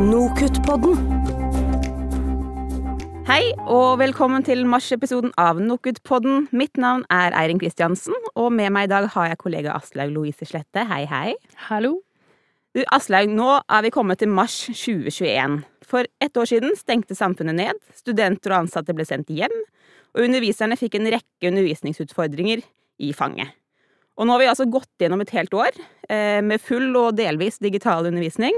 Nokutt-podden. Hei, og velkommen til mars-episoden av Nokutt-podden. Mitt navn er Eirin Kristiansen, og med meg i dag har jeg kollega Aslaug Louise Slette. Hei, hei. Hallo. Du, Aslaug, nå er vi kommet til mars 2021. For ett år siden stengte samfunnet ned, studenter og ansatte ble sendt hjem, og underviserne fikk en rekke undervisningsutfordringer i fanget. Og nå har vi altså gått gjennom et helt år eh, med full og delvis digital undervisning,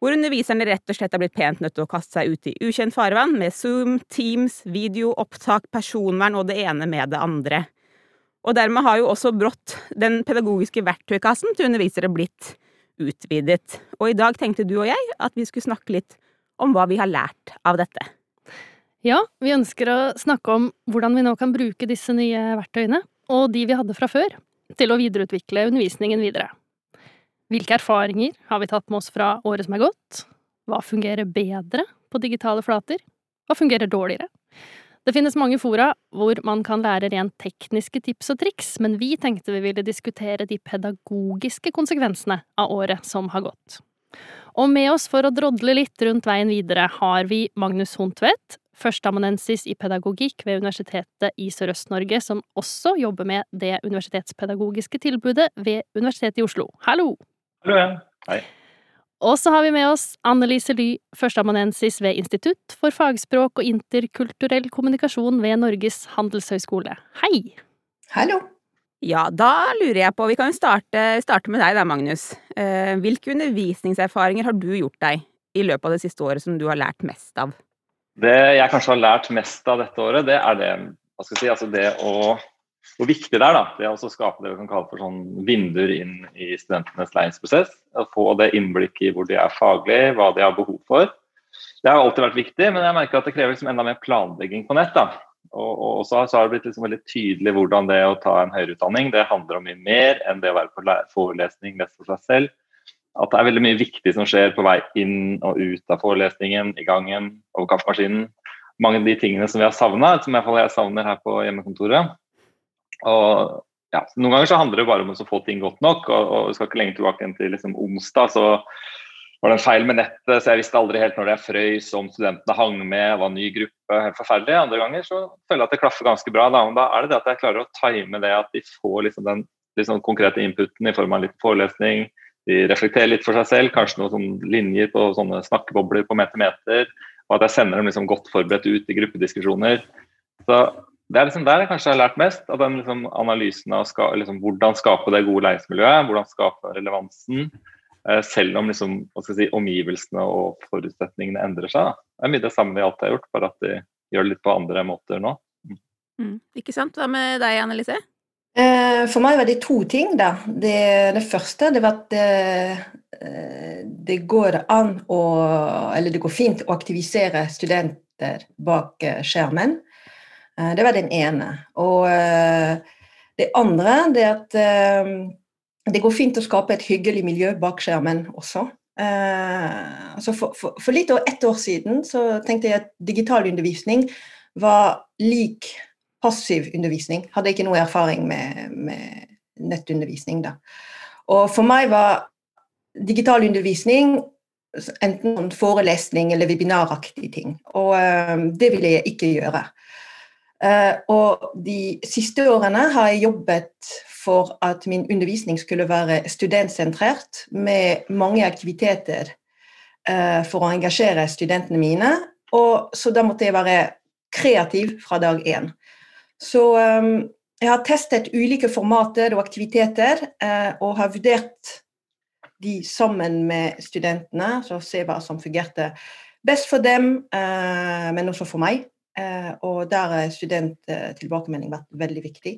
hvor underviserne rett og slett har blitt pent nødt til å kaste seg ut i ukjent farvann med Zoom, Teams, video, opptak, personvern og det ene med det andre. Og dermed har jo også brått den pedagogiske verktøykassen til undervisere blitt utvidet. Og i dag tenkte du og jeg at vi skulle snakke litt om hva vi har lært av dette. Ja, vi ønsker å snakke om hvordan vi nå kan bruke disse nye verktøyene, og de vi hadde fra før, til å videreutvikle undervisningen videre. Hvilke erfaringer har vi tatt med oss fra året som er gått? Hva fungerer bedre på digitale flater? Hva fungerer dårligere? Det finnes mange fora hvor man kan lære rent tekniske tips og triks, men vi tenkte vi ville diskutere de pedagogiske konsekvensene av året som har gått. Og med oss for å drodle litt rundt veien videre har vi Magnus Hontvedt, førsteamanuensis i pedagogikk ved Universitetet i Sørøst-Norge, som også jobber med det universitetspedagogiske tilbudet ved Universitetet i Oslo. Hallo! Hallo igjen. Hei. Og så har vi med oss Annelise Ly, førsteamanuensis ved Institutt for fagspråk og interkulturell kommunikasjon ved Norges handelshøyskole. Hei! Hallo! Ja, da lurer jeg på, vi kan jo starte, starte med deg da, Magnus. Eh, hvilke undervisningserfaringer har du gjort deg i løpet av det siste året som du har lært mest av? Det jeg kanskje har lært mest av dette året, det er det, hva skal jeg si, altså det å hvor viktig det er da, det å skape det vi kan kalle for sånn vinduer inn i studentenes læringsprosess. Å få det innblikket i hvor de er faglig, hva de har behov for. Det har alltid vært viktig, men jeg merker at det krever liksom enda mer planlegging på nett. da. Og, og så har det blitt liksom veldig tydelig hvordan det å ta en høyere utdanning det handler om mye mer enn det å være på forelesning, lese for seg selv. At det er veldig mye viktig som skjer på vei inn og ut av forelesningen, i gangen, over kaffemaskinen. Mange av de tingene som vi har savna, som jeg savner her på hjemmekontoret. Og ja, Noen ganger så handler det bare om å få ting godt nok. og, og Vi skal ikke lenge tilbake enn til liksom, onsdag. så var det en feil med nettet, så jeg visste aldri helt når det frøys, om studentene hang med, var ny gruppe. Helt forferdelig. Andre ganger så føler jeg at det klaffer ganske bra. Da, da er det det at jeg klarer å time det at de får liksom den liksom konkrete inputen i form av en liten forelesning. De reflekterer litt for seg selv, kanskje noen sånne linjer på sånne snakkebobler på meter-meter. Og at jeg sender dem liksom godt forberedt ut i gruppediskusjoner. Så det er liksom der jeg kanskje har lært mest. av den liksom analysen av ska, liksom, hvordan skape det gode læringsmiljøet, hvordan skape relevansen. Eh, selv om liksom, si, omgivelsene og forutsetningene endrer seg. Da. Det er mye det samme vi alltid har gjort, bare at de gjør det litt på andre måter nå. Mm. mm. Ikke sant. Hva med deg, Annelise? Eh, for meg var det to ting. da. Det, det første det var at det, eh, det, går an å Eller det går fint å aktivisere studenter bak skjermen. Eh, det var den ene. Og eh, det andre det er at eh, det går fint å skape et hyggelig miljø bak skjermen også. Så for, for, for, litt over ett år siden så tenkte jeg at digital undervisning var lik passiv undervisning. Hadde ikke noe erfaring med, med nettundervisning da. Og for meg var digital undervisning enten forelesning eller webinaraktige ting. Og det ville jeg ikke gjøre. Uh, og de siste årene har jeg jobbet for at min undervisning skulle være studentsentrert, med mange aktiviteter uh, for å engasjere studentene mine. Og, så da måtte jeg være kreativ fra dag én. Så um, jeg har testet ulike formater og aktiviteter, og har vurdert de sammen med studentene, så se hva som fungerte best for dem, men også for meg. Eh, og der har studenttilbakemelding vært veldig viktig.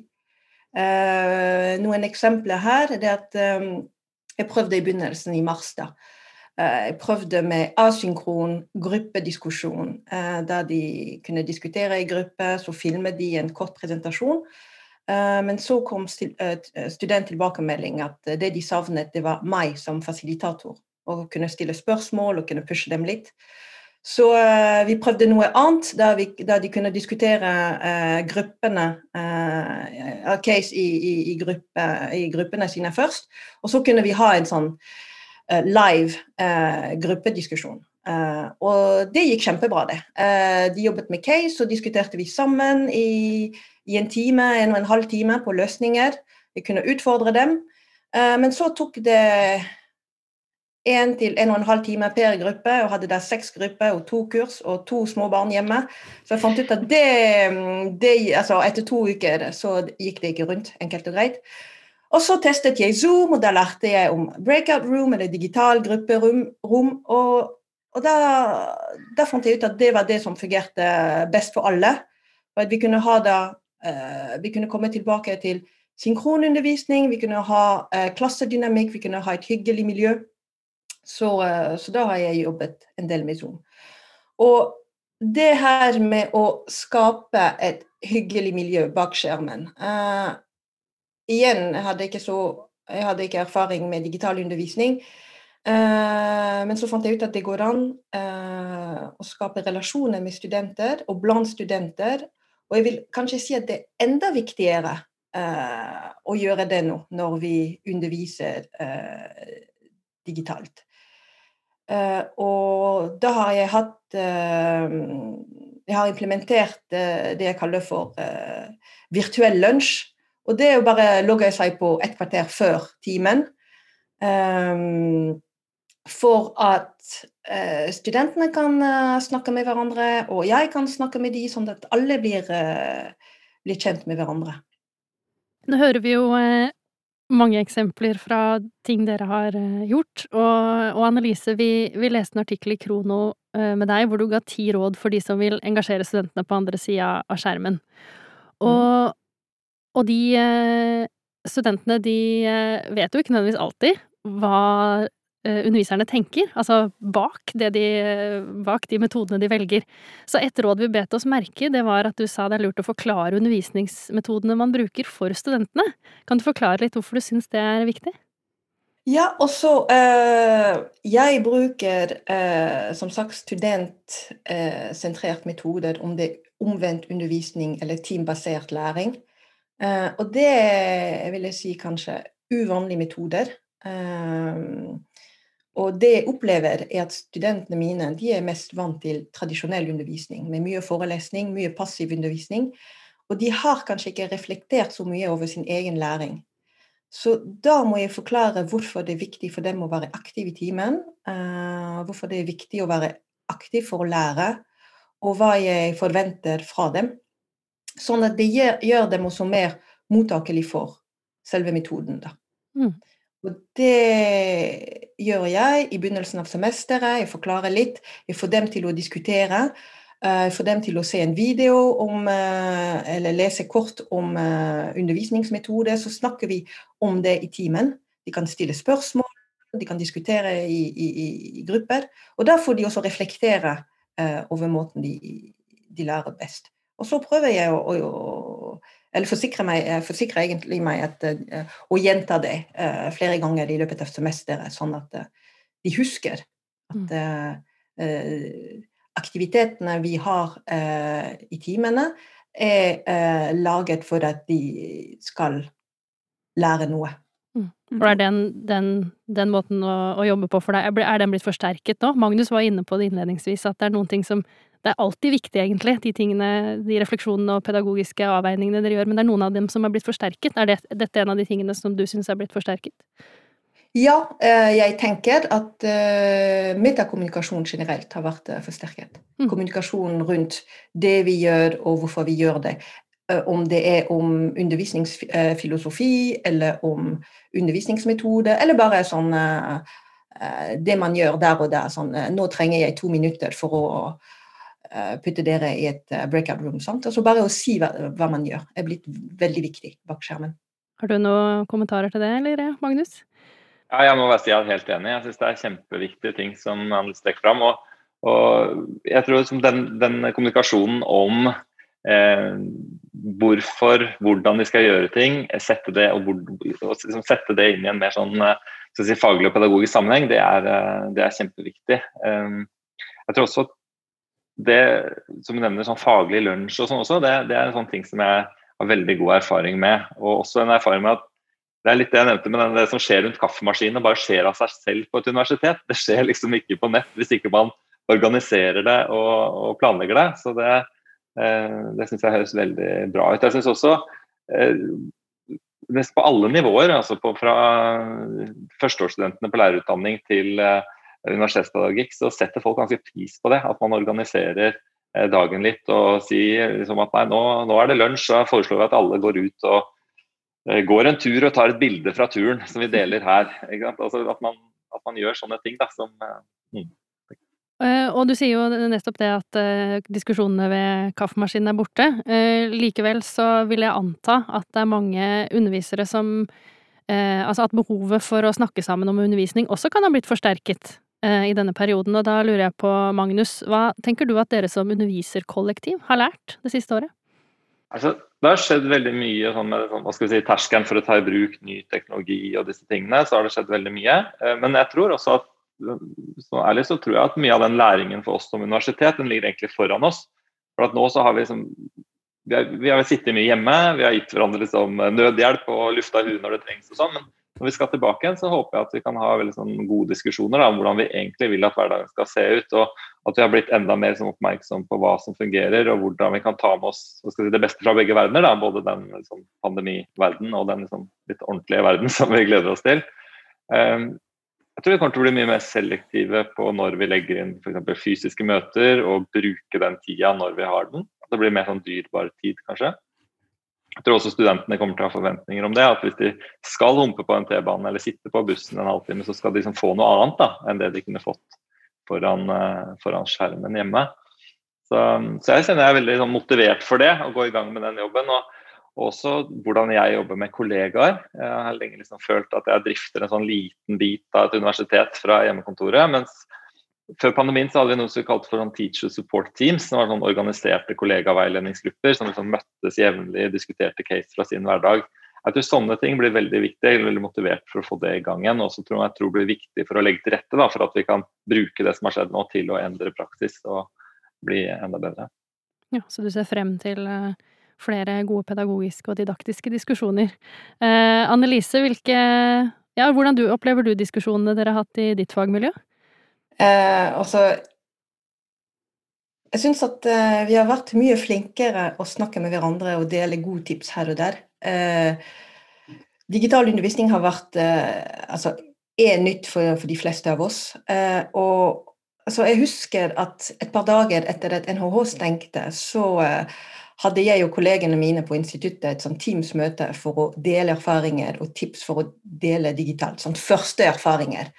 Eh, noen eksempler her er at eh, jeg prøvde i begynnelsen, i mars, da. Jeg prøvde med asynkron gruppediskusjon, der de kunne diskutere i gruppe. Så filmet de en kort presentasjon. Men så kom studenttilbakemelding at det de savnet, det var meg som fasilitator. Å kunne stille spørsmål og kunne pushe dem litt. Så uh, vi prøvde noe annet, der, vi, der de kunne diskutere uh, gruppene uh, case i, i, i, gruppe, i, gruppene sine først. Og så kunne vi ha en sånn live gruppediskusjon. Uh, og det gikk kjempebra, det. Uh, de jobbet med case, og diskuterte vi sammen i, en time, en og en halv time på løsninger. Vi kunne utfordre dem. Uh, men så tok det én til en og en halv time per gruppe, og hadde der seks grupper og to kurs og to små barn hjemme. Så jeg fant ut at det, det altså Etter to uker så gikk det ikke rundt, enkelt og greit. Og så testet jeg Zoom, og da lærte jeg om breakout room eller digital grupperom. Og, og da, da, fant jeg ut at det var det som fungerte best for alle. At vi kunne, ha da, uh, vi kunne komme tilbake til synkronundervisning, vi kunne ha uh, klassedynamikk, vi kunne ha et hyggelig miljø. Så, uh, så, da har jeg jobbet en del med Zoom. Og det her med å skape et hyggelig miljø bak skjermen igjen, jeg hadde ikke, så, jeg hadde ikke erfaring med digital undervisning. Uh, men så fant jeg ut at det går an uh, å skape relasjoner med studenter og blant studenter. Og jeg vil kanskje si at det er enda viktigere uh, å gjøre det nå, når vi underviser digitalt. Og da har jeg hatt Jeg har implementert det jeg kaller for virtuell lunsj og det er jo bare å logge seg på et kvarter før timen. Um, for at uh, studentene kan uh, snakke med hverandre, og jeg kan snakke med de, sånn at alle blir, uh, blir kjent med hverandre. Nå hører vi jo mange eksempler fra ting dere har gjort. Og, og Annelise, vi, vi, leste en artikkel i Krono med deg hvor du ga ti råd for de som vil engasjere studentene på andre sida av skjermen. Og, og de eh, studentene, de eh, vet jo ikke nødvendigvis alltid hva eh, underviserne tenker, altså bak, de, bak, de, metodene de velger. Så et råd vi bet oss merke, det var at du sa det er lurt å forklare undervisningsmetodene man bruker for studentene. Kan du forklare litt hvorfor du syns det er viktig? Ja, og så øh, Jeg bruker eh, som sagt studentsentrert metoder, om det er omvendt undervisning eller teambasert læring. Uh, og det vil jeg si kanskje uvanlige metoder. Uh, og det jeg opplever, er at studentene mine de er mest vant til tradisjonell undervisning, med mye forelesning, mye passiv undervisning. Og de har kanskje ikke reflektert så mye over sin egen læring. Så da må jeg forklare hvorfor det er viktig for dem å være aktiv i timen. Uh, hvorfor det er viktig å være aktiv for å lære, og hva jeg forventer fra dem. Sånn at det gjør dem også mer mottakelig for selve metoden. Da. Mm. Og det gjør jeg i begynnelsen av semesteret. Jeg forklarer litt. Jeg får dem til å diskutere. Jeg eh, får dem til å se en video om, eh, eller lese kort om eh, undervisningsmetode. Så snakker vi om det i timen. De kan stille spørsmål, de kan diskutere i, i, i grupper. Og da får de også reflektere over måten de, de lærer best. Og så prøver jeg å, å eller forsikre meg, forsikrer egentlig meg at, og å gjenta det uh, flere ganger i løpet av semesteret, sånn at de husker at mm. aktivitetene vi har i timene, er laget for at de skal lære noe. Mm. For er den, den, den måten å, å, jobbe på for deg, er den blitt forsterket nå? Magnus var inne på det innledningsvis, at det er noen ting som det er alltid viktig, egentlig, de tingene, de refleksjonene og pedagogiske avveiningene dere gjør, men det er noen av dem som er blitt forsterket. Er det, dette en av de tingene som du syns er blitt forsterket? Ja, eh, jeg tenker at eh, metakommunikasjon generelt har vært eh, forsterket. Mm. Kommunikasjonen rundt det vi gjør, og hvorfor vi gjør det. Om det er om undervisningsfilosofi, eller om undervisningsmetode, eller bare sånn det man gjør der og der. Sånn, nå trenger jeg to minutter for å Eh, putte dere i et eh, breakout room. Sant? Altså bare å si hva, hva, man gjør, er blitt veldig viktig bak skjermen. Har du noen kommentarer til det, eller Magnus? Ja, jeg må bare si jeg er helt enig. Jeg syns det er kjempeviktige ting som Anders trekker fram. Og, og, jeg tror liksom den, den, kommunikasjonen om eh, hvorfor, hvordan de skal gjøre ting, sette det, og og liksom sette det inn i en mer sånn si, faglig og pedagogisk sammenheng, det er, det er kjempeviktig. Um, jeg tror også det som du nevner, sånn faglig lunsj og sånn også, det, det, er en sånn ting som jeg har veldig god erfaring med. Og også en erfaring med at det er litt det jeg nevnte, med det som skjer rundt kaffemaskinen, bare skjer av seg selv på et universitet. Det skjer liksom ikke på nett hvis ikke man organiserer det og, og planlegger det. Så det, eh, det syns jeg høres veldig bra ut. Jeg synes også eh, på alle nivåer, altså på, fra førsteårsstudentene på lærerutdanning til uh, universitetspedagogikk, så setter folk ganske pris på det. At man organiserer dagen litt og sier liksom at nei, nå, nå, er det lunsj, så foreslår vi at alle går ut og går en tur og tar et bilde fra turen som vi deler her. Altså, at, man, at, man, gjør sånne ting da, som mm. Eh, og du sier jo nettopp det at uh, diskusjonene ved kaffemaskinen er borte. Uh, likevel så vil jeg anta at det er mange undervisere som Altså at behovet for å snakke sammen om undervisning også kan ha blitt forsterket i denne perioden. Og da lurer jeg på, Magnus, hva tenker du at dere som underviserkollektiv har lært det siste året? Altså, det har skjedd veldig mye sånn med sånn, hva skal vi si, terskelen for å ta i bruk ny teknologi og disse tingene. så har det skjedd veldig mye. Men jeg tror også at så ærlig så tror jeg at mye av den læringen for oss som universitet den ligger egentlig foran oss. For at nå så har Vi liksom, vi har, vi har sittet mye hjemme, vi har gitt hverandre liksom nødhjelp og lufta huet når det trengs. og sånn, men når vi skal tilbake igjen, så håper jeg at vi kan ha veldig sånn gode diskusjoner da, om hvordan vi egentlig vil at hverdagen skal se ut. og At vi har blitt enda mer sånn oppmerksom på hva som fungerer, og hvordan vi kan ta med oss si, det beste fra begge verdener. Da, både den liksom, pandemiverdenen og den liksom, litt ordentlige verden som vi gleder oss til. Um, jeg tror vi kommer til å bli mye mer selektive på når vi legger inn f.eks. fysiske møter, og bruke den tida når vi har den. Det blir mer sånn dyrbar tid, kanskje. Jeg tror også studentene kommer til å ha forventninger om det. At hvis de skal humpe på en T-bane eller sitte på bussen en halvtime, så skal de liksom få noe annet da, enn det de kunne fått foran, uh, foran skjermen hjemme. Så, så, jeg kjenner jeg er veldig sånn, motivert for det, å gå i gang med den jobben. og også hvordan jeg jobber med kollegaer. Jeg har lenge liksom følt at jeg drifter en sånn liten bit av et universitet fra hjemmekontoret. mens før pandemien så hadde vi noe som vi kalte for sånn teacher support teams. som var sånn Organiserte kollegaveiledningsgrupper som liksom møttes jevnlig, diskuterte case fra sin hverdag. Jeg tror sånne ting blir veldig viktig. Er veldig motivert for å få det i gang igjen. Og så tror jeg, det blir viktig for å legge til rette da, for at vi kan bruke det som har skjedd nå, til å endre praksis og bli enda bedre. Ja, Så du ser frem til uh flere gode pedagogiske og didaktiske diskusjoner. Eh, Annelise, hvilke ja, hvordan du, opplever du diskusjonene dere har hatt i ditt fagmiljø? Eh, altså Jeg syns at eh, vi har vært mye flinkere å snakke med hverandre og dele gode tips her og der. Eh, digital undervisning har vært eh, altså, er nytt for, for, de fleste av oss. Eh, og altså, jeg husker at et par dager etter at NHH stengte, så hadde jeg og kollegene mine på instituttet et sånn Teams-møte for å dele erfaringer og tips for å dele digitalt. Sånn første erfaringer.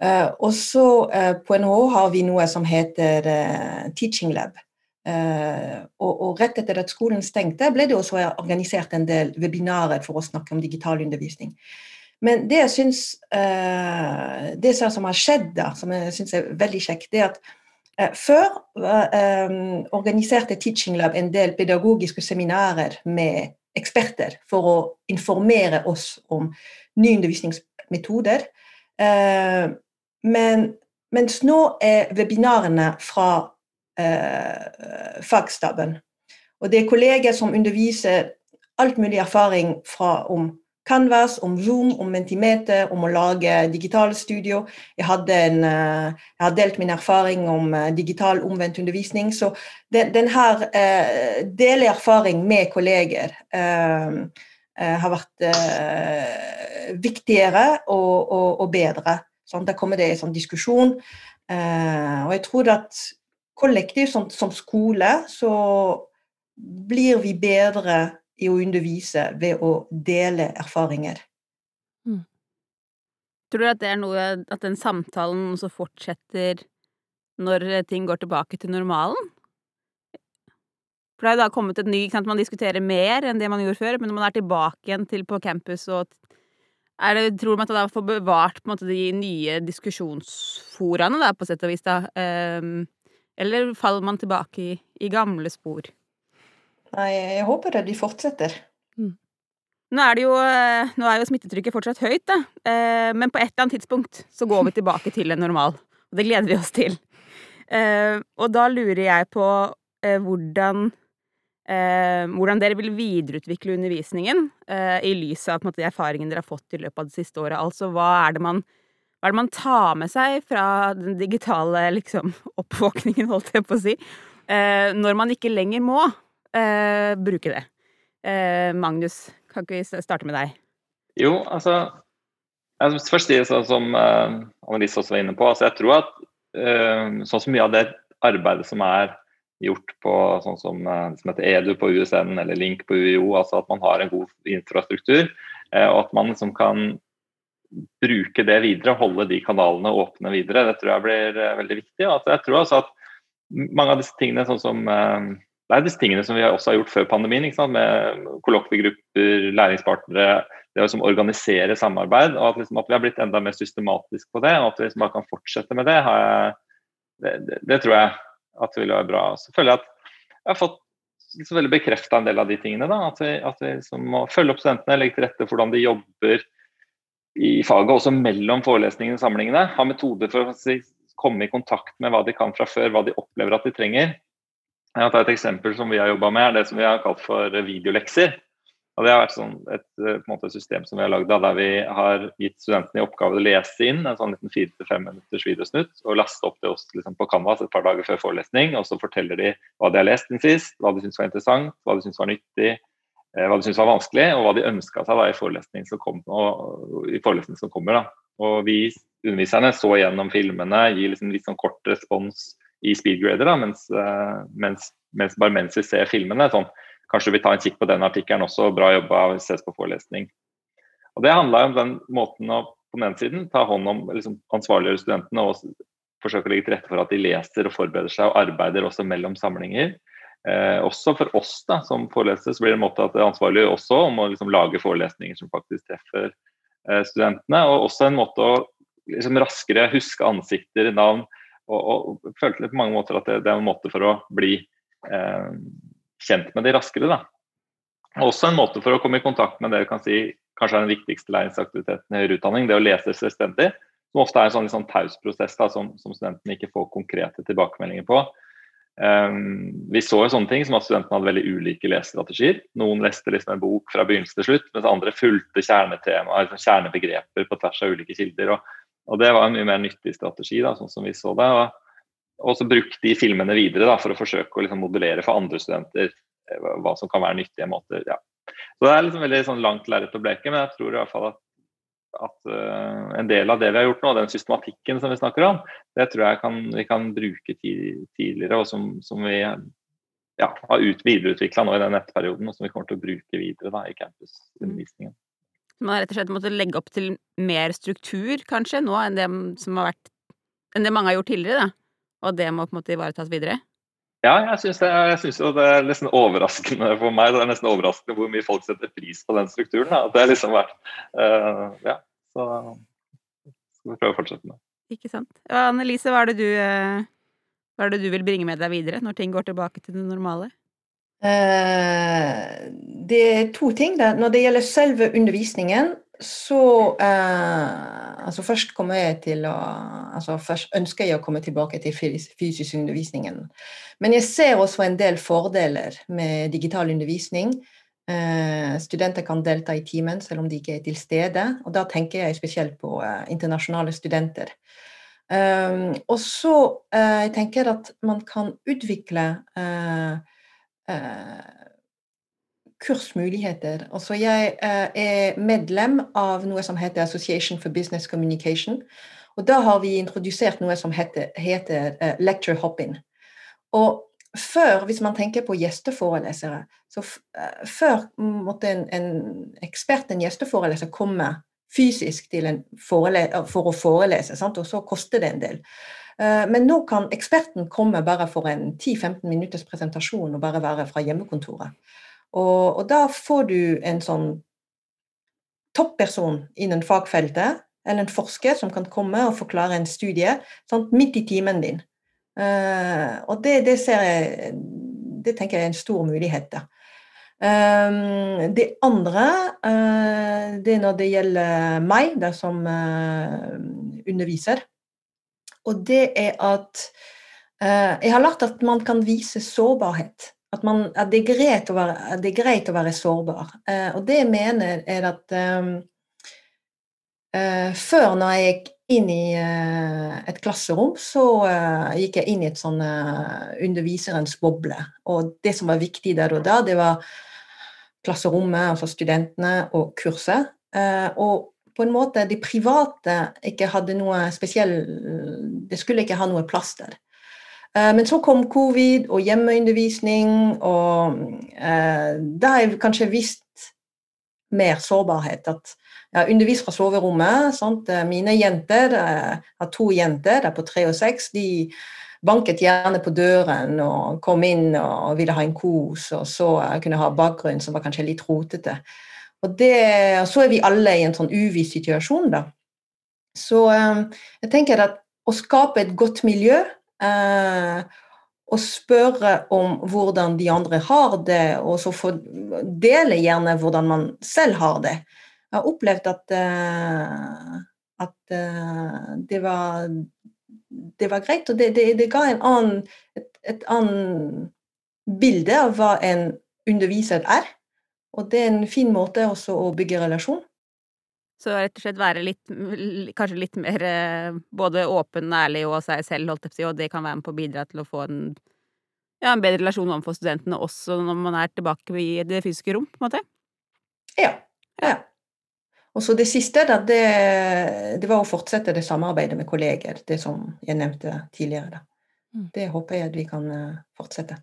Uh, og så uh, på NHO har vi noe som heter uh, Teaching Lab. Og, og, rett etter at skolen stengte, ble det også organisert en del webinarer for å snakke om digital undervisning. Men det jeg syns Det som har skjedd, da, som jeg syns er veldig kjekt, det er at før eh, organiserte Teaching Lab en del pedagogiske seminarer med eksperter for å informere oss om nye undervisningsmetoder. Eh, men, mens nå er webinarene fra fagstaben. Og det er kolleger som underviser alt mulig erfaring fra, om Canvas, om Zoom, om Mentimeter, om å lage digitale studio. Jeg, en, eh, jeg, har delt min erfaring om eh, digital omvendt undervisning. Så den, den eh, deler erfaring med kolleger eh, har vært eh, viktigere og, og, og bedre. Sånn, da kommer det en sånn diskusjon. Eh, og jeg tror at kollektivt som, som skole så blir vi bedre i å undervise ved å dele erfaringer. Mm. Tror du at det er noe at den samtalen også fortsetter når ting går tilbake til normalen? For det har jo da kommet et ny ikke sant, Man diskuterer mer enn det man gjorde før, men når man er tilbake igjen til på campus og er det, Tror man at man får bevart måte, de nye diskusjonsforaene, på sett og vis, da? Um, eller faller man tilbake i, i gamle spor? Nei, jeg håper det de fortsetter. Mm. Nå er, jo, eh, nå er jo smittetrykket fortsatt høyt, da. Eh, men på et eller annet tidspunkt så går vi tilbake til en normal. Og det gleder vi oss til. Eh, og da lurer jeg på hvordan, hvordan dere vil videreutvikle undervisningen i lys av måte, de erfaringene dere har fått i løpet av det siste året. Altså hva er det man hva er det man tar med seg fra den digitale liksom, oppvåkningen, holdt jeg på å si, når man ikke lenger må eh, bruke det? Eh, Magnus, kan ikke vi starte med deg? Jo, altså Jeg vil først si sånn som eh, Annelise også var inne på. altså Jeg tror at eh, sånn som mye av det arbeidet som er gjort på sånn som, uh, som heter EDU på USN eller Link på UiO, altså at man har en god infrastruktur, og at man liksom kan bruke det videre, holde de kanalene åpne videre. Det tror jeg blir veldig viktig. Altså, jeg tror altså at mange av disse tingene, sånn som det er disse tingene som vi også har gjort før pandemien, med kollokviegrupper, læringspartnere, det å liksom organisere samarbeid. og at, liksom, at, vi har blitt enda mer systematisk på det, og at vi liksom bare kan fortsette med det, jeg, det, det, det, tror jeg at vil være bra. Så føler jeg at jeg har fått liksom veldig bekrefta en del av de tingene. Da, at vi, at vi liksom må følge opp studentene, legge til rette for hvordan de jobber i faget, også mellom forelesningene og samlingene. Ha metoder for å komme i kontakt med hva de kan fra før, hva de opplever at de trenger. Jeg tar Et eksempel som vi har jobba med, er det som vi har kalt for videolekser. Og Det har vært sånn et, eh, måte, system som vi har lagd der vi har gitt studentene i oppgave å lese inn en sånn liten fire til fem minutters videosnutt og laste opp til oss liksom, på Canvas et par dager før forelesning. og Så forteller de hva de har lest den sist, hva de syns var interessant, hva de syns var nyttig, eh, hva de syns var vanskelig, og hva de ønska seg da, i forelesningen som, kom, forelesning som kommer. Da. Og Vi underviserne så gjennom filmene, gir liksom litt sånn kort respons i speedgrader, da, mens, eh, mens, mens, bare mens vi ser filmene. sånn Kanskje du vil ta en kikk på den artikkelen også, bra jobba, ses på forelesning. Og Det handla om den måten å på den ene siden ta hånd om liksom, ansvarliggjøre studentene og forsøke å legge til rette for at de leser og forbereder seg og arbeider også mellom samlinger. Eh, også for oss da, som forelesere så blir det en måte at det ansvarlig også om å liksom, lage forelesninger som faktisk treffer eh, studentene. Og også en måte å liksom, raskere huske ansikter, navn. Og, og, følte på mange måter at det, det, er en måte for å bli eh, kjent med de raskere. Da. Også en måte for å komme i kontakt med det du kan si kanskje er den viktigste læringsaktiviteten i høyere utdanning, det å lese selvstendig. Som ofte er en sånn, sånn taus prosess da, som, som, studentene ikke får konkrete tilbakemeldinger på. Um, vi så jo sånne ting som at studentene hadde veldig ulike lesestrategier. Noen leste liksom en bok fra begynnelse til slutt, mens andre fulgte kjernetemaer, liksom kjernebegreper på tvers av ulike kilder. Og, og Det var en mye mer nyttig strategi, da, sånn som vi så det. Og, og så brukte de filmene videre da, for å forsøke å liksom modellere for andre studenter eh, hva som kan være nyttige måter. Ja. Så Det er liksom veldig sånn langt lerret å bleke, men jeg tror i hvert fall at, at uh, en del av det vi har gjort nå, den systematikken som vi snakker om, det tror jeg kan, vi kan bruke tidligere, og som, som vi ja, har videreutvikla nå i den nettperioden, og som vi kommer til å bruke videre da, i campusundervisningen. Man har rett og slett måttet legge opp til mer struktur, kanskje, nå enn det som har vært enn det mange har gjort tidligere? da? og det må på en måte ivaretas videre? Ja, jeg syns det, det, er nesten overraskende for meg. Det er nesten overraskende hvor mye folk setter pris på den strukturen. Da. Det har liksom vært uh, Ja, så skal vi prøve å fortsette med. Ikke sant. Ja, Annelise, hva er, det du, uh, hva er det du vil bringe med deg videre når ting går tilbake til det normale? Uh, det er to ting. Når det gjelder selve undervisningen, så altså Først å altså Først ønsker jeg å komme tilbake til fysisk undervisningen. Men jeg ser også en del fordeler med digital undervisning. Eh, studenter kan delta i timen selv om de ikke er til stede. Og da tenker jeg spesielt på eh, internasjonale studenter. Um, og så uh, jeg tenker jeg at man kan utvikle uh, kursmuligheter. Altså jeg eh, er medlem av noe som heter Association for Business Communication. Og da har vi introdusert noe som heter, heter uh, lecture hopping. Og før, hvis man tenker på gjesteforelesere, så før måtte en, en, ekspert, en gjesteforeleser, komme fysisk for å forelese, sant? og så koster det en del. Uh, men nå kan eksperten komme bare for en 10-15 minutters presentasjon og bare være fra hjemmekontoret. Og, og da får du en sånn topperson innen fagfeltet, eller en forsker som kan komme og forklare en studie sant, midt i timen din. Uh, og det, det, ser jeg Det tenker jeg er en stor mulighet. da. Um, det andre, uh, det er når det gjelder meg der som uh, underviser. Og det er at jeg har lært at man kan vise sårbarhet at, man, at, det, er være, det, er greit å være, sårbar. Eh, og det jeg mener, er at um, uh, før, når jeg gikk inn i uh, et klasserom, så uh, gikk jeg inn i et sånn underviserens boble. Og det som var viktig der og da, det var klasserommet, altså studentene og kurset. og på en måte de private ikke hadde noe spesiell Det skulle ikke ha noe plass der. Men så kom covid og hjemmeundervisning, og da har jeg kanskje visst mer sårbarhet. At jeg har undervist fra soverommet. Sant? Eh, mine jenter, jeg eh, har to jenter, er på tre og seks, de banket gjerne på døren og kom inn og ville ha en kos, og så kunne jeg ha bakgrunn som var kanskje litt rotete. Og, det, så er vi alle i en sånn uviss situasjon, da. Så eh, jeg tenker at å skape et godt miljø eh, og spørre om hvordan de andre har det, og så fordele gjerne hvordan man selv har det. Jeg har opplevd at, eh, at eh, det, var, det var greit. Og det, det, det ga annen, et, et annet bilde av hva en underviser er. Og det er en fin måte også å bygge relasjon. Så rett og slett være litt, kanskje litt mer eh, både åpen, ærlig og seg selv, holdt jeg på å si, og det kan være med på å bidra til å få en, ja, en bedre relasjon overfor studentene også når man er tilbake i det fysiske rom, på en måte? Ja. ja. Og så det siste, da, det, det, var å fortsette det samarbeidet med kolleger, det som jeg nevnte tidligere. Da. Mm. Det håper jeg at vi kan eh, fortsette.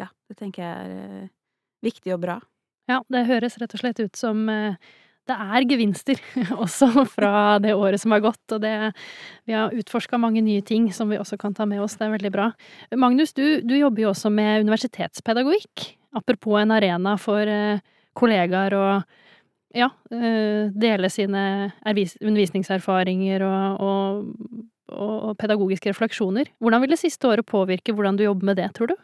Ja, det tenker jeg er eh, viktig og bra. Ja, det høres rett og slett ut som eh, det er gevinster også fra det året som har gått, og det, vi har utforska mange nye ting som vi også kan ta med oss. Det er veldig bra. Magnus, du, du jobber jo også med universitetspedagogikk, apropos en arena for kollegaer og ja, eh, dele sine undervisningserfaringer og, og, og, pedagogiske refleksjoner. Hvordan vil det siste året påvirke hvordan du jobber med det, tror du?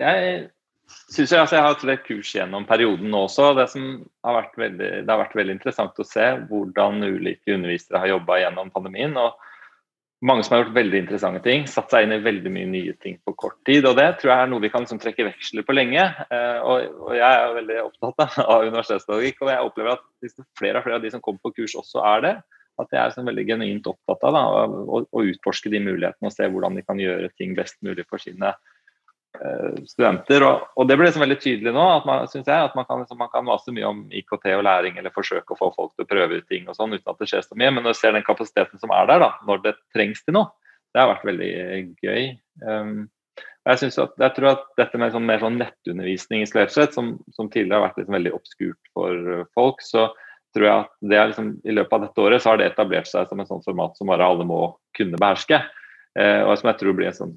Jeg syns jeg, altså jeg har hatt et kurs gjennom perioden nå også. Det, har vært veldig, det har vært veldig interessant å se hvordan ulike undervisere har jobba gjennom pandemien. og mange som har gjort veldig interessante ting, satt seg inn i veldig mye nye ting på kort tid. og Det tror jeg er noe vi kan liksom, trekke veksler på lenge. Eh, og, og, Jeg er veldig opptatt av universitetspedagogikk, og jeg opplever at flere og flere av de som kommer på kurs, også er det. At jeg er liksom, veldig genuint opptatt av da, å, å, utforske de mulighetene og se hvordan de kan gjøre ting best mulig for sine studenter. Og, og, det blir liksom veldig tydelig nå, at man, synes jeg, at man kan, liksom, man kan mase mye om IKT og læring eller forsøke å få folk til å prøve ut ting og sånn uten at det skjer så mye. Men når du ser den kapasiteten som er der, da, når det trengs til noe, det har vært veldig gøy. Um, jeg, at, jeg tror at dette med sånn, mer sånn nettundervisning i sett, som, som, tidligere har vært liksom veldig obskurt for folk, så tror jeg at det er liksom, i løpet av dette året så har det etablert seg som et sånt format som bare alle må kunne beherske. Eh, og som jeg tror blir en sånn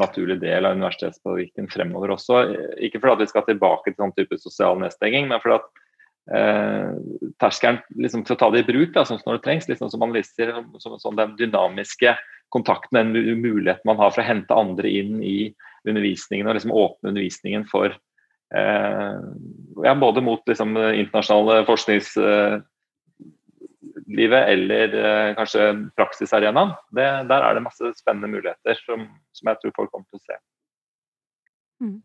naturlig del av universitetspedagogikken fremover også. Ikke fordi vi skal tilbake til sånn type sosial nedstenging, men fordi at eh, terskelen liksom, til å ta det i bruk, da, sånn som når det trengs, liksom, som man viser, som, som den dynamiske kontakten, den muligheten man har for å hente andre inn i undervisningen og liksom åpne undervisningen for eh, ja, både mot liksom, internasjonale forsknings... Eh, livet eller eh, kanskje praksisarenaen. Der er det masse spennende muligheter som, som, jeg tror folk kommer til å se. Mm.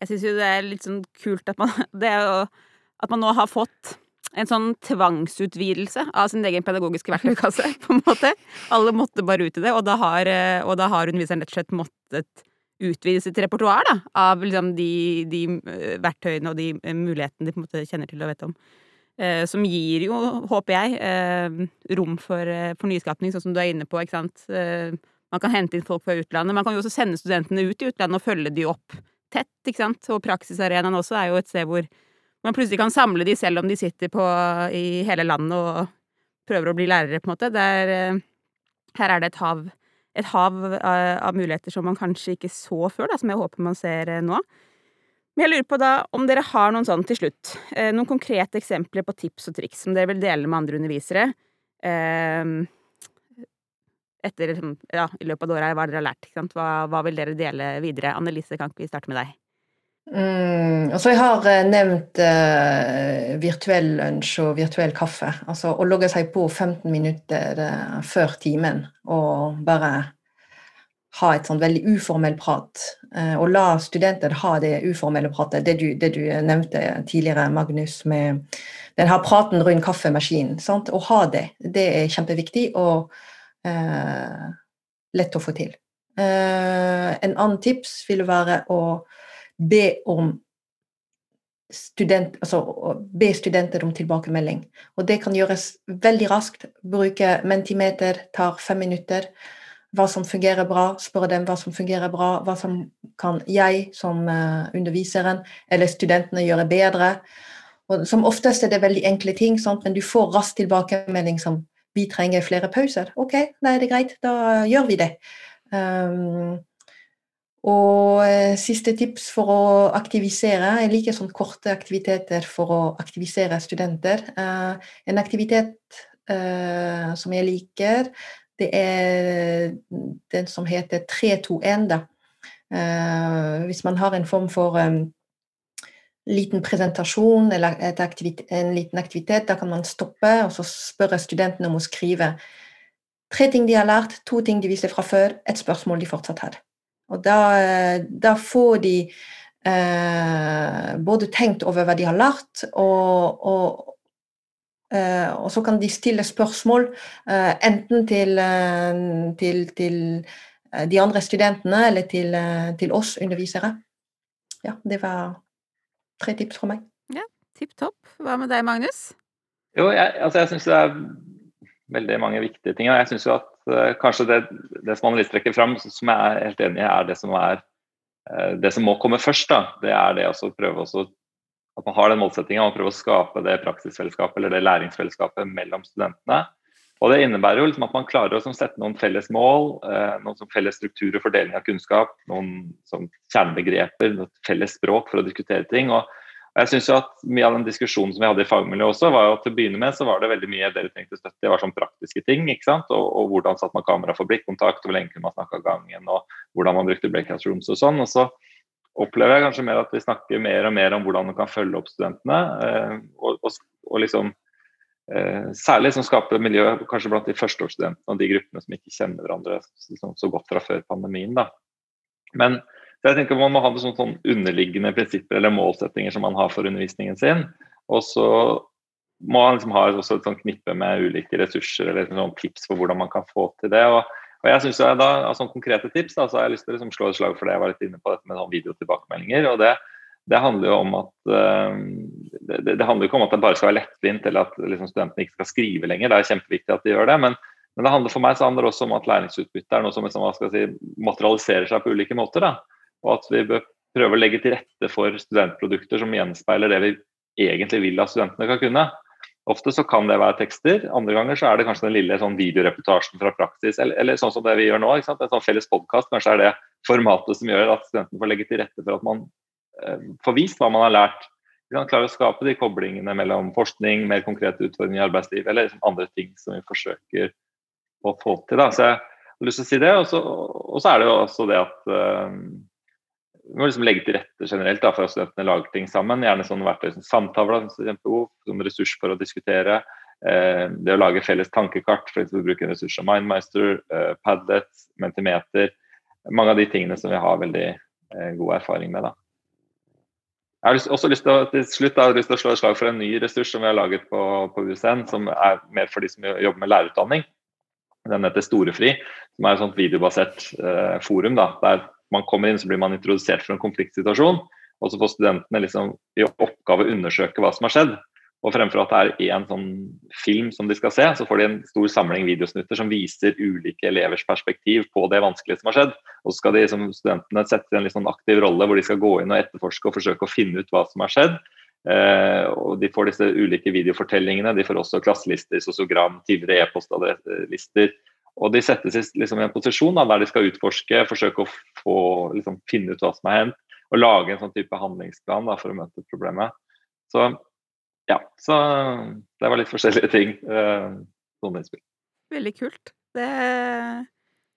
Jeg syns jo det er litt sånn kult at man, jo, at man nå har fått en sånn tvangsutvidelse av sin egen pedagogiske verktøykasse, på en måte. Alle måtte bare ut i det, og da har, eh, og da har underviseren rett og slett måttet utvide sitt repertoar av liksom de, de, eh, verktøyene og de mulighetene de på en måte kjenner til og vet om. Eh, som gir jo, håper jeg, eh, rom for, eh, for nyskapning, sånn som du er inne på. ikke sant? man kan hente inn folk fra utlandet. Man kan jo også sende studentene ut i utlandet og følge de opp tett. ikke sant? Og praksisarenaen også er jo et sted hvor man plutselig kan samle de selv om de sitter på, i hele landet og prøver å bli lærere, på en måte. Der, her er det et hav, et hav av, muligheter som man kanskje ikke så før, da, som jeg håper man ser nå. Men jeg lurer på da om dere har noen sånn til slutt, eh, noen konkrete eksempler på tips og triks som dere vil dele med andre undervisere eh, etter liksom, ja, i løpet av året, hva dere har lært. Hva, hva vil dere dele videre? Annelise, kan ikke vi starte med deg? Mm, altså jeg har eh, nevnt eh, virtuell lunsj og virtuell kaffe. Altså å logge seg på 15 minutter uh, før timen og bare ha et sånn veldig uformell prat. Eh, og la studenter ha det uformelle pratet. Det du, det du nevnte tidligere, Magnus, med den her praten rundt kaffemaskinen. Sant? Å ha det, det er kjempeviktig og eh, lett å få til. Eh, en annen tips vil være å be om student, altså, be studenter om tilbakemelding. Og det kan gjøres veldig raskt. Bruke Mentimeter tar fem minutter hva som fungerer bra, spørre dem hva som fungerer bra, hva som kan jeg som uh, underviseren eller studentene gjøre bedre. Og som oftest er det veldig enkle ting, sant? men du får raskt tilbakemelding som vi trenger flere pauser. Ok, da er det greit, da gjør vi det. Um, og uh, siste tips for å aktivisere Jeg liker sånn korte aktiviteter for å aktivisere studenter. Uh, en aktivitet som jeg liker, det er den som heter 321, da. Uh, hvis man har en form for um, liten presentasjon eller en liten aktivitet, da kan man stoppe og så spørre studentene om å skrive tre ting de har lært, to ting de visste fra før, et spørsmål de fortsatt hadde. Og da, da får de uh, både tenkt over hva de har lært, og, og, og så kan de stille spørsmål uh, enten til, uh, til, til de andre studentene eller til, til, oss undervisere. Ja, det var tre tips fra meg. Ja, Tipp topp. Hva med deg, Magnus? Jo, jeg, altså jeg syns det er veldig mange viktige ting. Og jeg syns jo at kanskje det, det som Annelise trekker fram, som jeg er helt enig i, er det som er det som må komme først. da, Det er det å prøve å at man har den målsettinga om å prøve å skape det praksisfellesskapet eller det læringsfellesskapet mellom studentene. Og Det innebærer jo liksom at man klarer å sette noen felles mål, eh, noen felles struktur og fordeling av kunnskap, noen kjernebegreper, noe felles språk for å diskutere ting. og jeg synes jo at Mye av den diskusjonen som vi hadde i fagmiljøet også, var jo at til å begynne med så var det veldig mye dere trengte støtte i var sånn praktiske ting. ikke sant? Og, og hvordan satte man kamera for blikkontakt, hvor lenge kunne man snakke av gangen, og hvordan man brukte breakout rooms og sånn. og så opplever jeg kanskje mer at vi snakker mer og mer om hvordan man kan følge opp studentene. Eh, og, og, og liksom eh, Særlig som skaper miljø kanskje blant de førsteårsstudentene og de gruppene som ikke kjenner hverandre liksom, så godt fra før pandemien. Da. Men jeg tenker man må ha noen sånn underliggende prinsipper eller målsettinger som man har for undervisningen sin. Og så må man liksom ha et sånt knippe med ulike ressurser eller sånn tips for hvordan man kan få til det. og og jeg synes jeg da, altså Konkrete tips da, så har jeg lyst til å liksom slå et slag for det jeg var litt inne på dette med sånn videotilbakemeldinger. og det, det handler jo om at uh, det, det, handler ikke om at det bare skal være lettvint eller at liksom, studentene ikke skal skrive lenger. Det er kjempeviktig at de gjør det. Men, men det handler for meg så handler også om at læringsutbytte er noe som liksom, si, materialiserer seg på ulike måter. Da. Og at vi bør prøve å legge til rette for studentprodukter som gjenspeiler det vi egentlig vil at studentene kan kunne. Ofte så kan det være tekster, andre ganger så er det kanskje den lille sånn videoreportasjen fra praksis, eller, eller, sånn som det vi gjør nå. En sånn felles podkast. Kanskje er det formatet som gjør at studentene får legge til rette for at man eh, får vist hva man har lært. Vi kan klare å skape de koblingene mellom forskning, mer konkrete utfordringer i arbeidslivet, eller liksom andre ting som vi forsøker å få til. Da. Så jeg har lyst til å si det. Og så er det jo også det at uh, vi må liksom legge til rette generelt da, for at studentene lager ting sammen. Gjerne sånne verktøy som samtaler, som ressurs for å diskutere. Eh, det å lage felles tankekart, å bruke en ressurs som Mindmeister, eh, Padlet, Mentimeter. Mange av de tingene som vi har veldig eh, god erfaring med. da. Jeg har også lyst til å, til slutt da, lyst til å slå et slag for en ny ressurs som vi har laget på, på USN, som er mer for de som jobber med lærerutdanning. Den heter Storefri, som er et sånt videobasert eh, forum da, der man kommer inn, så blir man introdusert for en konfliktsituasjon. Og så får studentene liksom i oppgave å undersøke hva som har skjedd. Og fremfor at det er én sånn film som de skal se, så får de en stor samling videosnutter som viser ulike elevers perspektiv på det vanskelige som har skjedd. Og så skal de som studentene sette i en litt sånn aktiv rolle hvor de skal gå inn og etterforske og forsøke å finne ut hva som har skjedd. Eh, og De får disse ulike videofortellingene. De får også klasselister, sosiogram, tidligere e-postlister og de settes liksom, i en posisjon da, der de skal utforske, forsøke å få, liksom, finne ut hva som har hendt, og lage en sånn type handlingsplan da, for å møte problemet. Så ja, så det var litt forskjellige ting. Eh, sånne innspill. Veldig kult. Det er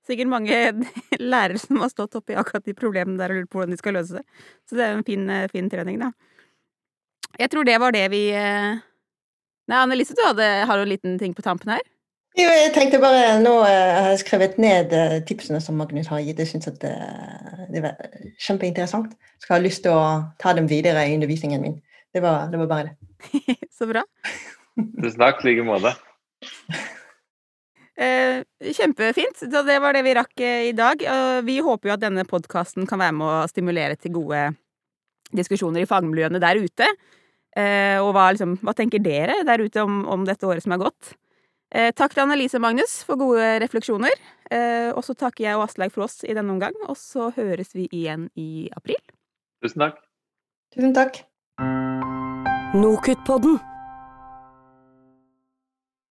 sikkert mange lærere som har stått oppi akkurat de problemene der og lurt på hvordan de skal løse det. Så det er en fin, eh, fin trening, da. Jeg tror det var det vi eh, Nei, Annelise, du hadde, har jo en liten ting på tampen her? Jo, jeg tenkte bare Nå jeg har jeg skrevet ned eh, tipsene som Magnus har gitt. Jeg syns det, det var kjempeinteressant. Skal ha lyst til å ta dem videre i undervisningen min. Det var, det var bare det. Så bra. Tusen takk. I like måte. Eh, kjempefint. Så det var det vi rakk eh, i dag. Og vi håper jo at denne podkasten kan være med å stimulere til gode diskusjoner i fagmiljøene der ute. Eh, og hva, liksom, hva tenker dere der ute om, om dette året som er gått? Eh, takk til Annelise og Magnus for gode refleksjoner. Eh, og så takker jeg og Aslaug for oss i denne omgang, og så høres vi igjen i april. Tusen takk. Tusen takk. Nokutt-podden.